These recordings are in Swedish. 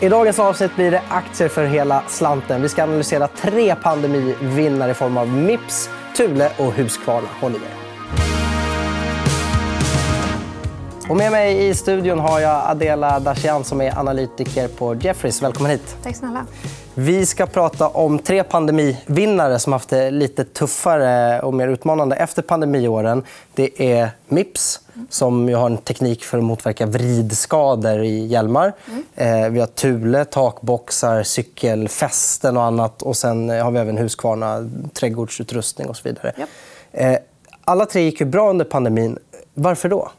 I dagens avsnitt blir det aktier för hela slanten. Vi ska analysera tre pandemivinnare i form av Mips, Thule och Husqvarna. Håll i er. Och med mig i studion har jag Adela Dashian som är analytiker på Jefferies. Välkommen hit. Tack snälla. Vi ska prata om tre pandemivinnare som haft det lite tuffare och mer utmanande efter pandemiåren. Det är Mips, som har en teknik för att motverka vridskador i hjälmar. Mm. Vi har Thule, takboxar, cykelfästen och annat. Och sen har vi även Husqvarna, trädgårdsutrustning och så vidare. Yep. Alla tre gick ju bra under pandemin. Varför då?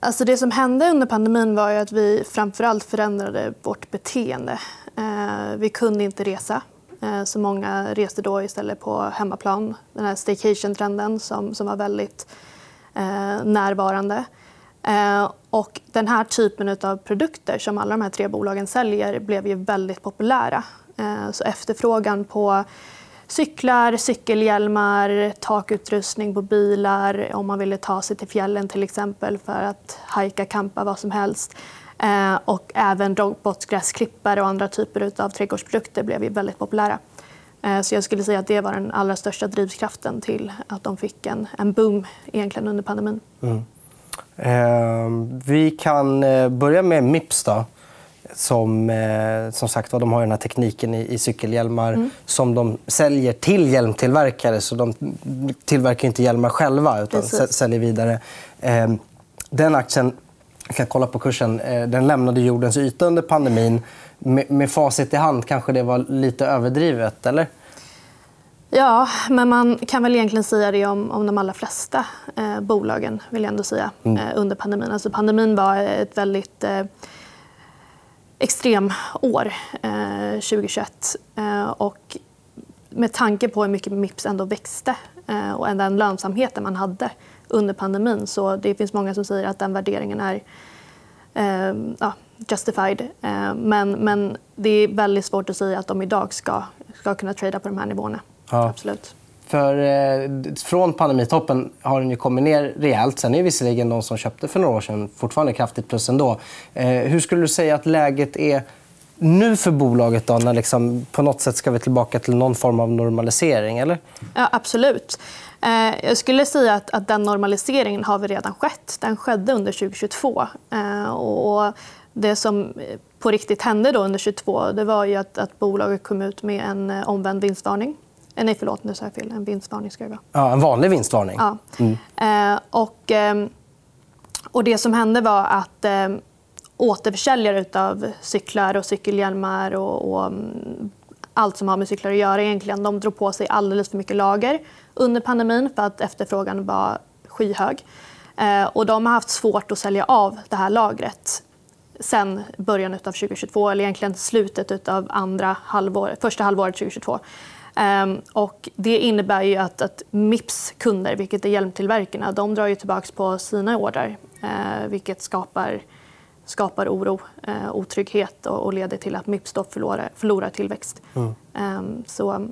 Alltså det som hände under pandemin var att vi framförallt förändrade vårt beteende. Eh, vi kunde inte resa. Eh, så många reste då istället på hemmaplan. Den här staycation-trenden som, som var väldigt eh, närvarande. Eh, och den här typen av produkter som alla de här tre bolagen säljer blev ju väldigt populära. Eh, så efterfrågan på cyklar, cykelhjälmar, takutrustning på bilar om man ville ta sig till fjällen till exempel för att hajka, campa, vad som helst. Eh, och även robotgräsklippare och andra typer av trädgårdsprodukter blev väldigt populära. Eh, så jag skulle säga att det var den allra största drivkraften till att de fick en, en boom egentligen under pandemin. Mm. Eh, vi kan eh, börja med Mips. Då som, eh, som sagt de har den här tekniken i, i cykelhjälmar mm. som de säljer till hjälmtillverkare. Så de tillverkar inte hjälmar själva, utan Precis. säljer vidare. Eh, den aktien, jag kan kolla på kursen, eh, den lämnade jordens yta under pandemin. Med, med facit i hand kanske det var lite överdrivet, eller? Ja, men man kan väl egentligen säga det om, om de allra flesta eh, bolagen vill jag ändå säga, mm. eh, under pandemin. Alltså, pandemin var ett väldigt eh, extremår, eh, 2021. Eh, och med tanke på hur mycket Mips ändå växte eh, och den lönsamheten man hade under pandemin så det finns många som säger att den värderingen är eh, ja, justified. Eh, men, men det är väldigt svårt att säga att de idag ska, ska kunna trada på de här nivåerna. Ja. Absolut. För, eh, från pandemitoppen har den ju kommit ner rejält. Sen är visserligen de som köpte för några år sedan fortfarande kraftigt plus ändå. Eh, hur skulle du säga att läget är nu för bolaget? Då, när liksom, på något sätt ska vi tillbaka till någon form av normalisering? Eller? Ja, absolut. Eh, jag skulle säga att, att den normaliseringen har vi redan skett. Den skedde under 2022. Eh, och det som på riktigt hände då under 2022 det var ju att, att bolaget kom ut med en eh, omvänd vinstvarning Eh, nej, förlåt. Nu sa jag fel. En vinstvarning ska vara. Ja, en vanlig vinstvarning? Ja. Mm. Och, eh, och det som hände var att eh, återförsäljare av cyklar och cykelhjälmar och, och mm, allt som har med cyklar att göra egentligen, de drog på sig alldeles för mycket lager under pandemin för att efterfrågan var skyhög. Eh, och de har haft svårt att sälja av det här lagret sen början av 2022, eller egentligen slutet av andra halvår, första halvåret 2022. Um, ehm, och det innebär ju att, att Mips kunder, vilket är hjälmtillverkarna, de drar ju tillbaka på sina order. Uh, eh, vilket skapar, skapar oro, uh, otrygghet och, och, leder till att Mips förlorar, förlorar tillväxt. Mm. Um, så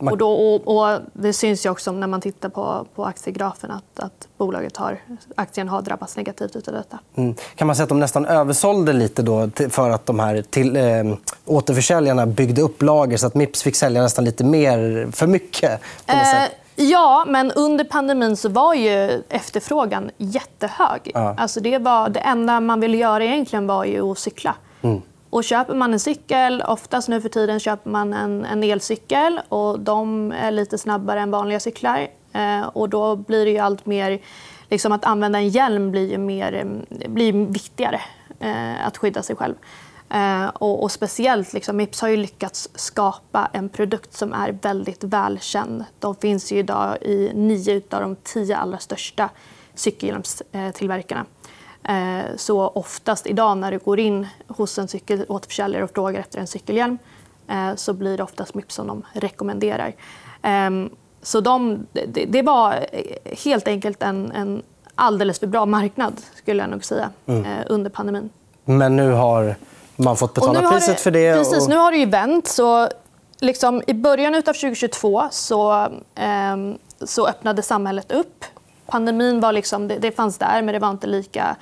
och, då, och, och, det syns ju också när man tittar på, på aktiegrafen att, att bolaget har, aktien har drabbats negativt av detta. Mm. Kan man säga att de nästan översålde lite då för att de här till, äh, återförsäljarna byggde upp lager så att Mips fick sälja nästan lite mer för mycket? Eh, ja, men under pandemin så var ju efterfrågan jättehög. Ja. Alltså det, var, det enda man ville göra egentligen var ju att cykla. Mm. Och köper man en cykel, oftast nu för tiden köper man en, en elcykel och de är lite snabbare än vanliga cyklar. Eh, och då blir det ju allt mer... Liksom att använda en hjälm blir, mer, blir viktigare eh, att skydda sig själv. Eh, och, och, speciellt, liksom, Mips har ju lyckats skapa en produkt som är väldigt välkänd. De finns ju idag i nio av de tio allra största cykelhjälmstillverkarna. Eh, så oftast idag när du går in hos en cykelåterförsäljare och frågar efter en cykelhjälm eh, så blir det oftast Mips som de rekommenderar. Ehm, så de, det var helt enkelt en, en alldeles för bra marknad skulle jag nog säga, mm. Under pandemin. Men nu har man fått betala priset det, för det? Precis, nu har det ju vänt. Så liksom, I början av 2022 så, eh, så öppnade samhället upp pandemin var liksom, det, det fanns där, men det var inte lika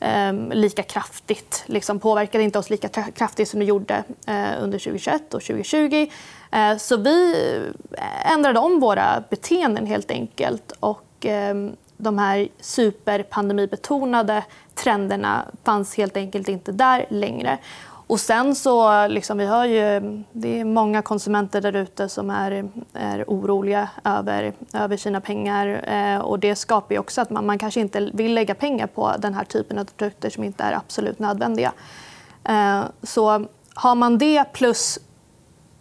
eh, lika kraftigt. Liksom påverkade inte oss lika kraftigt som det gjorde eh, under 2021 och 2020. Eh, så vi ändrade om våra beteenden helt enkelt. Och, ehm, de här superpandemibetonade trenderna fanns helt enkelt inte där längre. Och sen så, liksom, vi har ju, det är många konsumenter där ute som är, är oroliga över, över sina pengar. Eh, och det skapar också att man, man kanske inte vill lägga pengar på den här typen av produkter som inte är absolut nödvändiga. Eh, så har man det plus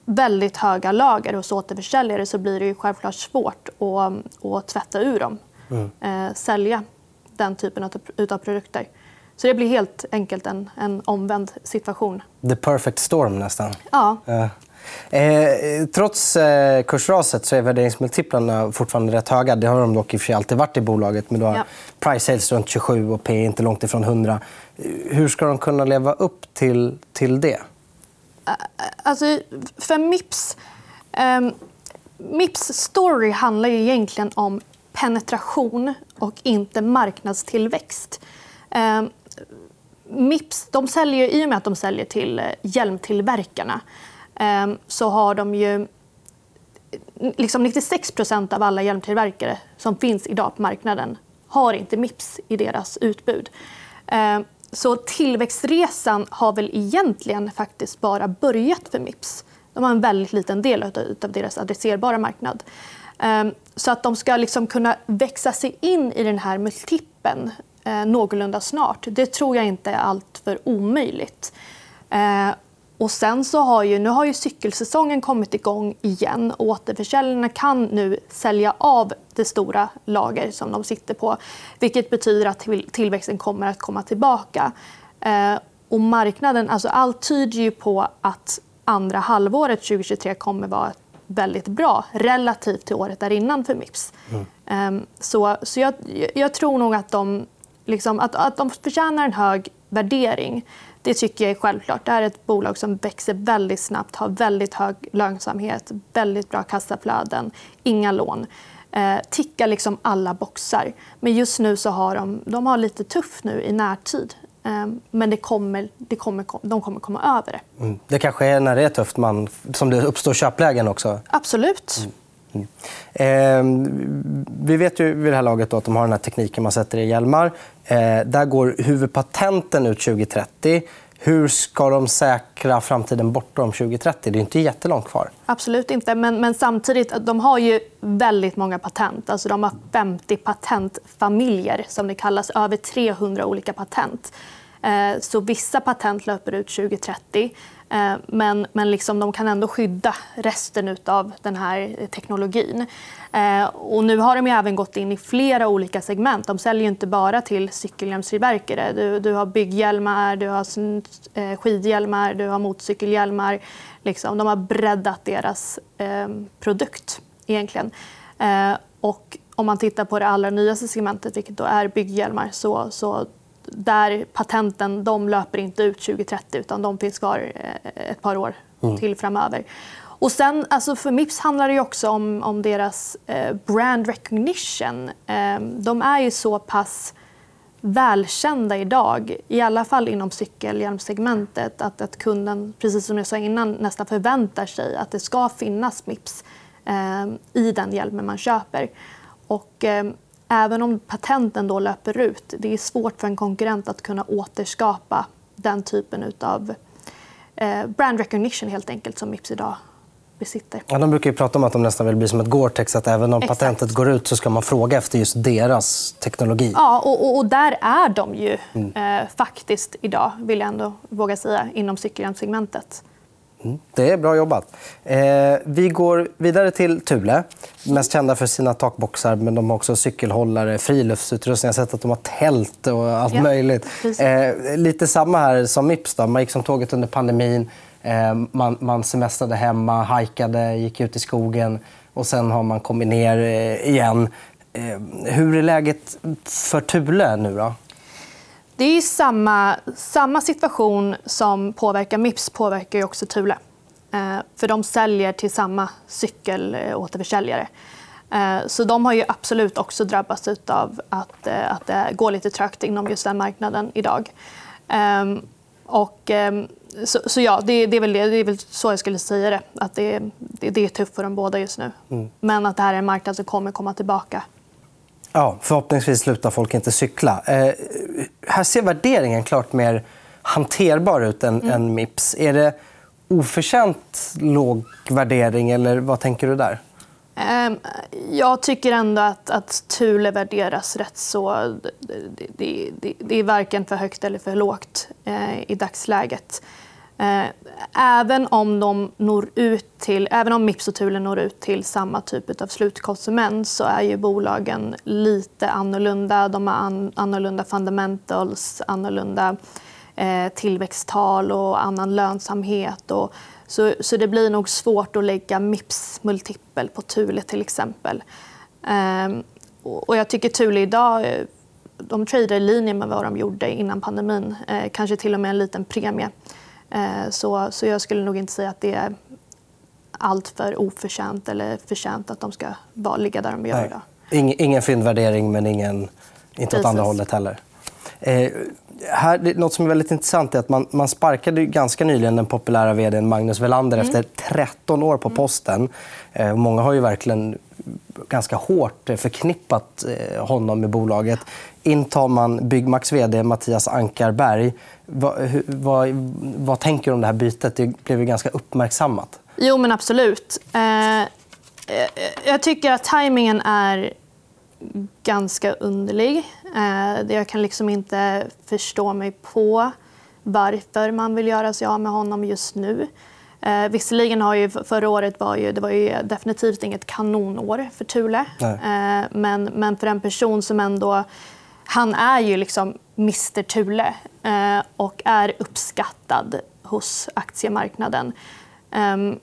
väldigt höga lager hos återförsäljare så blir det ju självklart svårt att, att tvätta ur dem. Mm. Eh, sälja den typen av, produkter. Så det blir helt enkelt en, en omvänd situation. The perfect storm, nästan. Ja. Eh, trots eh, kursraset så är värderingsmultiplarna fortfarande rätt höga. Det har de dock i och för sig alltid varit i bolaget. Men du har ja. price sales runt 27 och P inte långt ifrån 100. Hur ska de kunna leva upp till, till det? Alltså, för Mips... Eh, Mips story handlar ju egentligen om penetration och inte marknadstillväxt. Eh, Mips de säljer, I och med att de säljer till eh, hjälmtillverkarna eh, så har de ju... Liksom 96% av alla hjälmtillverkare som finns idag på marknaden har inte Mips i deras utbud. Eh, så tillväxtresan har väl egentligen faktiskt bara börjat för Mips. De har en väldigt liten del av deras adresserbara marknad. Ehm, så att de ska liksom kunna växa sig in i den här multipeln eh, någorlunda snart. Det tror jag inte är alltför omöjligt. Eh, och sen så har ju, nu har ju cykelsäsongen kommit igång igen. Återförsäljarna kan nu sälja av det stora lager som de sitter på. Vilket betyder att tillväxten kommer att komma tillbaka. Eh, och marknaden, alltså allt tyder ju på att andra halvåret 2023 kommer vara väldigt bra relativt till året därinnan för Mips. Mm. Ehm, så, så jag, jag, tror nog att de liksom, att, att de förtjänar en hög värdering. Det tycker jag är självklart. Det är ett bolag som växer väldigt snabbt, har väldigt hög lönsamhet, väldigt bra kassaflöden, inga lån. Eh, tickar liksom alla boxar. Men just nu så har de, de har lite tufft nu i närtid. Eh, men det kommer, det kommer, de kommer komma över det. Mm. Det kanske är när det är tufft man, som det uppstår köplägen också? Absolut. Mm. Mm. Eh, vi vet ju vid det här laget att de har den här tekniken man sätter i hjälmar. Eh, där går huvudpatenten ut 2030. Hur ska de säkra framtiden bortom 2030? Det är inte jättelångt kvar. Absolut inte. Men, men samtidigt de har ju väldigt många patent. Alltså, de har 50 patentfamiljer, som det kallas. Över 300 olika patent. Eh, så vissa patent löper ut 2030. Eh, men, men liksom de kan ändå skydda resten av den här teknologin. Eh, och nu har de även gått in i flera olika segment. De säljer inte bara till cykelhjälmstillverkare. Du, du har bygghjälmar, du har skidhjälmar, du har motorcykelhjälmar. Liksom, de har breddat deras eh, produkt. egentligen. Eh, och om man tittar på det allra nyaste segmentet, vilket då är bygghjälmar så, så där patenten de löper inte ut 2030 utan de finns kvar eh, ett par år mm. till framöver. Och sen, alltså för Mips handlar det också om, om deras eh, brand recognition. Eh, de är ju så pass välkända idag, i alla fall inom cykelhjälmsegmentet att, att kunden, precis som jag sa innan, nästan förväntar sig att det ska finnas Mips eh, i den hjälmen man köper. Och, eh, även om patenten då löper ut, det är svårt för en konkurrent att kunna återskapa den typen av eh, brand recognition helt enkelt som Mips idag besitter. Ja, de brukar prata om att de nästan vill bli som ett Gore-Tex. Att även om Exakt. patentet går ut så ska man fråga efter just deras teknologi. Ja, och, och där är de ju mm. eh, faktiskt idag, vill jag ändå våga säga, inom cykelhjälmssegmentet. Mm, det är bra jobbat. Eh, vi går vidare till Thule. Mest kända för sina takboxar, men de har också cykelhållare, friluftsutrustning. Jag har sett att de har tält och allt ja, möjligt. Eh, lite samma här som Mips. Då. Man gick som tåget under pandemin. Eh, man, man semestrade hemma, hajkade, gick ut i skogen. och Sen har man kommit ner eh, igen. Eh, hur är läget för Thule nu? Då? Det är samma, samma situation som påverkar Mips påverkar också Thule. Eh, för de säljer till samma cykelåterförsäljare. Eh, så de har ju absolut också drabbats av att, eh, att det går lite trögt inom just den marknaden idag. Ehm, och, ehm, så, så, ja, det, det, är väl det, det är väl så jag skulle säga det. Att det, det, det är tufft för dem båda just nu. Mm. Men att det här är en marknad som kommer komma tillbaka. Ja, förhoppningsvis slutar folk inte cykla. Eh, här ser värderingen klart mer hanterbar ut än, mm. än Mips. Är det oförtjänt låg värdering, eller vad tänker du där? Ehm, jag tycker ändå att, att Thule värderas rätt så... Det, det, det, det är varken för högt eller för lågt eh, i dagsläget. Eh, även om, de når ut till, även om Mips och Thule når ut till samma typ av slutkonsument så är ju bolagen lite annorlunda. De har an, annorlunda fundamentals, annorlunda eh, tillväxttal och annan lönsamhet. Och, så, så det blir nog svårt att lägga Mips multipel på Thule till exempel. Ehm, och jag tycker Thule idag de tradar i linje med vad de gjorde innan pandemin. Ehm, kanske till och med en liten premie. Eh, så, så jag skulle nog inte säga att det är alltför oförtjänt eller förtjänt att de ska vara, ligga där de gör idag. Ingen, ingen fyndvärdering, men ingen, inte åt andra hållet heller. Eh, här, något som är väldigt intressant är att man, man sparkade ganska nyligen den populära vd Magnus Welander mm. efter 13 år på posten. Eh, många har ju verkligen ganska hårt förknippat eh, honom med bolaget. Intar man Byggmax vd Mattias Ankarberg. Vad, hur, vad, vad tänker du om det här bytet? Det blev ju ganska uppmärksammat. Jo, men absolut. Eh, jag tycker att tajmingen är ganska underlig. Eh, jag kan liksom inte förstå mig på varför man vill göra sig av med honom just nu. Eh, visserligen har ju förra året var ju, det var ju definitivt inget kanonår för Thule. Eh, men, men för en person som ändå... Han är ju liksom Mr Thule eh, och är uppskattad hos aktiemarknaden. Um,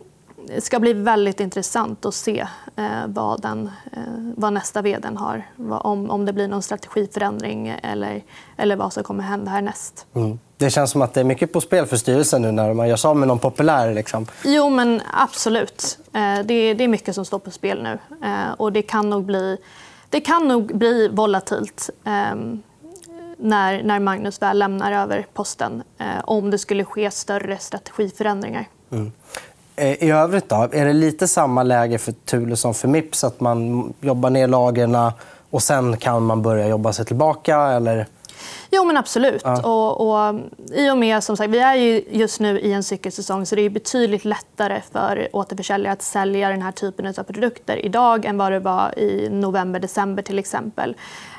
det ska bli väldigt intressant att se eh, vad, den, eh, vad nästa vd har. Om, om det blir någon strategiförändring eller, eller vad som kommer hända härnäst. Mm. Det känns som att det är mycket på spel för styrelsen nu när man gör sig av med någon populär. Liksom. Jo, men absolut. Det, är, mycket som står på spel nu. Och det kan nog bli, det kan nog bli volatilt ehm, när, när Magnus väl lämnar över posten eh, om det skulle ske större strategiförändringar. Mm. Eh, I övrigt då, är det lite samma läge för Thule som för Mips? Att man jobbar ner lagren och sen kan man börja jobba sig tillbaka? Eller? Jo, men absolut. Ja. Och, och, I och med, som sagt, vi är ju just nu i en cykelsäsong så det är betydligt lättare för återförsäljare att sälja den här typen av produkter idag än vad det var i november, december till exempel.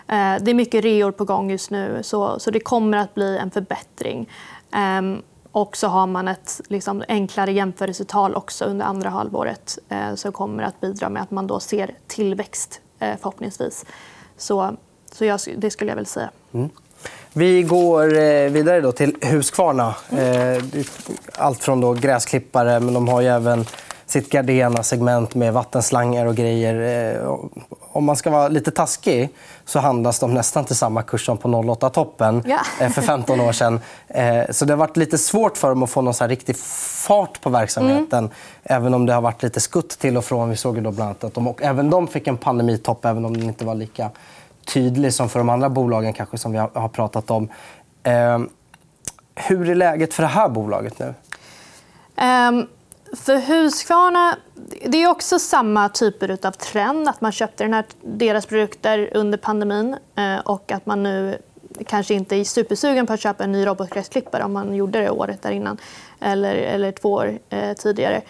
Eh, det är mycket reor på gång just nu, så, så det kommer att bli en förbättring. Ehm, och så har man ett liksom, enklare jämförelsetal också under andra halvåret eh, som kommer att bidra med att man då ser tillväxt eh, förhoppningsvis. Så, så jag, det skulle jag väl säga. Mm. Vi går eh, vidare då till Husqvarna. Mm. Allt från då gräsklippare, men de har ju även sitt Gardena-segment med vattenslangar och grejer. Eh, om man ska vara lite taskig så handlas de nästan till samma kurs som på 08-toppen ja. Eh, för 15 år sedan. Eh, så det har varit lite svårt för dem att få någon så riktig fart på verksamheten. Mm. Även om det har varit lite skutt till och från. Vi såg ju då bland annat att de, även de fick en pandemitopp, även om den inte var lika tydlig som för de andra bolagen kanske, som vi har pratat om. Ehm, hur är läget för det här bolaget nu? Um... För Husqvarna det är också samma typer av trend. Att man köpte den här, deras produkter under pandemin eh, och att man nu kanske inte är supersugen på att köpa en ny robotgräsklippare om man gjorde det året där innan eller, eller två år eh, tidigare.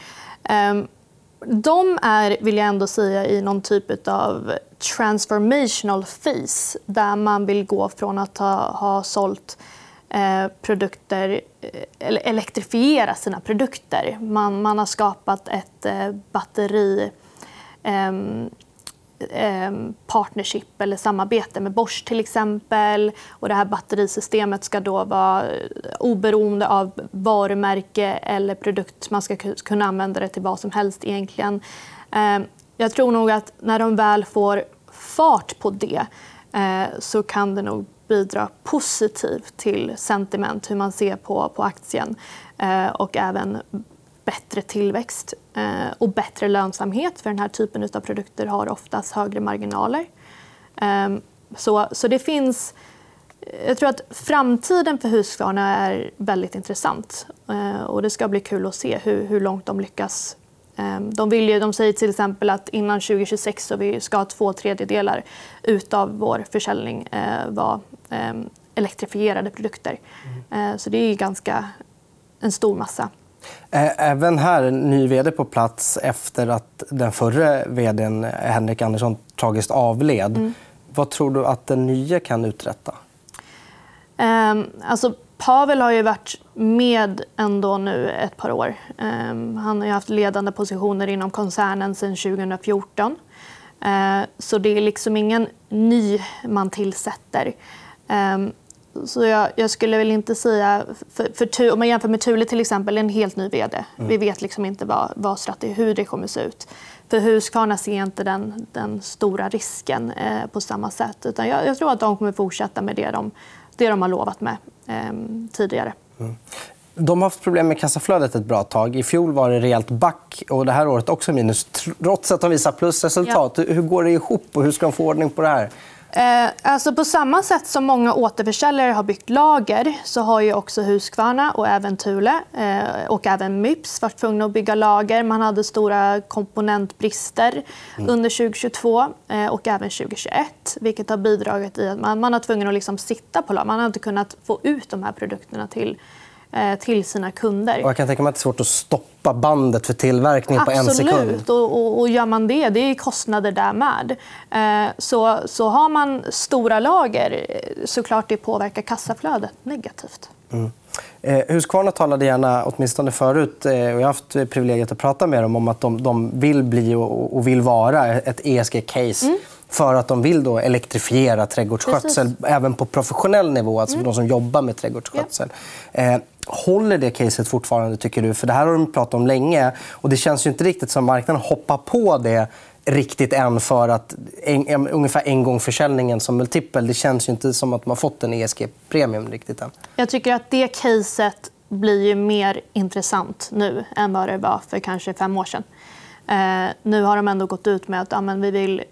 Eh, de är, vill jag ändå säga, i någon typ av transformational fees där man vill gå från att ha, ha sålt Eh, produkter, eh, eller elektrifiera sina produkter. Man, man har skapat ett eh, batteri ehm, ehm, partnership eller samarbete med Bosch till exempel. Och det här batterisystemet ska då vara eh, oberoende av varumärke eller produkt. Man ska kunna använda det till vad som helst egentligen. Ehm, jag tror nog att när de väl får fart på det eh, så kan det nog bidra positivt till sentiment, hur man ser på, på aktien. Eh, och även bättre tillväxt eh, och bättre lönsamhet. För den här typen av produkter har oftast högre marginaler. Ehm, så, så det finns... Eh, jag tror att framtiden för Husqvarna är väldigt intressant. Eh, och det ska bli kul att se hur, hur långt de lyckas. Ehm, de, vill ju, de säger till exempel att innan 2026 så vi ska två tredjedelar av vår försäljning eh, vara ehm, elektrifierade produkter. Mm. Så det är ganska en stor massa. Även här, ny vd på plats efter att den förre vd Henrik Andersson tragiskt avled. Mm. Vad tror du att den nya kan uträtta? Um, alltså, Pavel har ju varit med ändå nu ett par år. Um, han har haft ledande positioner inom koncernen sedan 2014. Uh, så det är liksom ingen ny man tillsätter. Um, så jag, jag, skulle väl inte säga... För, för, om man jämför med Thule till exempel, en helt ny vd. Mm. Vi vet liksom inte vad, vad strategi, hur det kommer att se ut. För Husqvarna ser inte den, den stora risken eh, på samma sätt. Utan jag, jag, tror att de kommer fortsätta med det de, det de har lovat med eh, tidigare. Mm. De har haft problem med kassaflödet ett bra tag. I fjol var det rejält back och det här året också minus trots att de visar plusresultat. Ja. Hur går det ihop och hur ska de få ordning på det här? Eh, alltså på samma sätt som många återförsäljare har byggt lager så har ju också Husqvarna och även Thule eh, och även Mips varit tvungna att bygga lager. Man hade stora komponentbrister mm. under 2022 eh, och även 2021 vilket har bidragit till att man, man har tvungen att liksom sitta på lager. Man har inte kunnat få ut de här produkterna till till sina kunder. Och jag kan tänka mig att det är svårt att stoppa bandet för tillverkning på en sekund. Absolut. Och, och, och gör man det, det är kostnader där med. Eh, så, så har man stora lager, eh, såklart det påverkar kassaflödet negativt. Mm. Eh, Husqvarna talade gärna, åtminstone förut, och jag har haft privilegiet att prata med dem om att de, de vill bli och, vill vara ett ESG-case. Mm för att de vill då elektrifiera trädgårdsskötsel Precis. även på professionell nivå, alltså mm. de som jobbar med trädgårdsskötsel. Ja. Eh, håller det caset fortfarande, tycker du? För Det här har de pratat om länge. och Det känns ju inte riktigt som marknaden hoppar på det riktigt än för att en, ungefär en gång försäljningen som multipel. Det känns ju inte som att man fått en ESG-premium riktigt än. Jag tycker att det caset blir ju mer intressant nu än vad det var för kanske fem år sedan. Eh, nu har de ändå gått ut med att ja, men vi vill,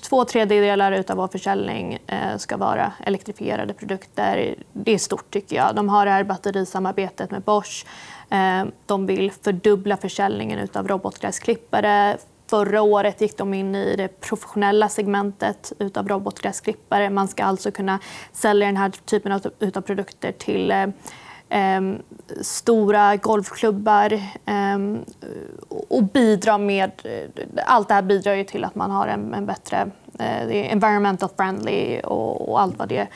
två tredjedelar av vår försäljning eh, ska vara elektrifierade produkter. Det är stort, tycker jag. De har det här batterisamarbetet med Bosch. Eh, de vill fördubbla försäljningen av robotgräsklippare. Förra året gick de in i det professionella segmentet av robotgräsklippare. Man ska alltså kunna sälja den här typen av, av produkter till eh, Ehm, stora golfklubbar eh, och bidra med... Allt det här bidrar ju till att man har en, en bättre... Eh, environmental friendly och, och allt vad det,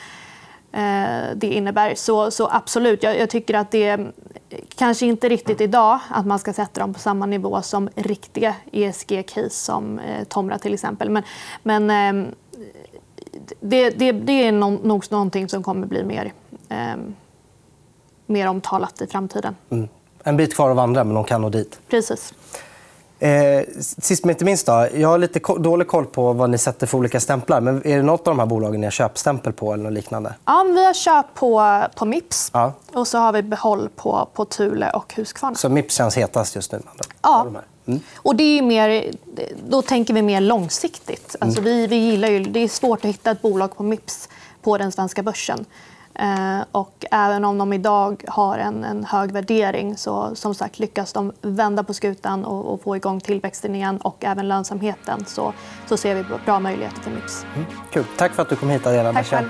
eh, det innebär. Så, så absolut, jag, jag, tycker att det kanske inte riktigt idag att man ska sätta dem på samma nivå som riktiga ESG-case som eh, Tomra till exempel. Men, men ehm, det, det, det, är nog någonting som kommer bli mer ehm, mer omtalat i framtiden. Mm. En bit kvar att vandra, men de kan nå dit. Precis. Eh, sist men inte minst, då. jag har lite dålig koll på vad ni sätter för olika stämplar. Men är det något av de här bolagen ni har köpstämpel på? eller något liknande? Ja, vi har köp på, på Mips ja. och så har vi behåll på, på Thule och Husqvarna. Så Mips känns hetast just nu? Ja. Mm. Och det är mer, då tänker vi mer långsiktigt. Alltså mm. vi, vi gillar ju, det är svårt att hitta ett bolag på Mips på den svenska börsen. Eh, och även om de idag har en, en, hög värdering så som sagt, lyckas de vända på skutan och, och, få igång tillväxten igen och även lönsamheten så, så ser vi bra möjligheter för Mips. Mm, kul. Tack för att du kom hit, Adela. Tack själv.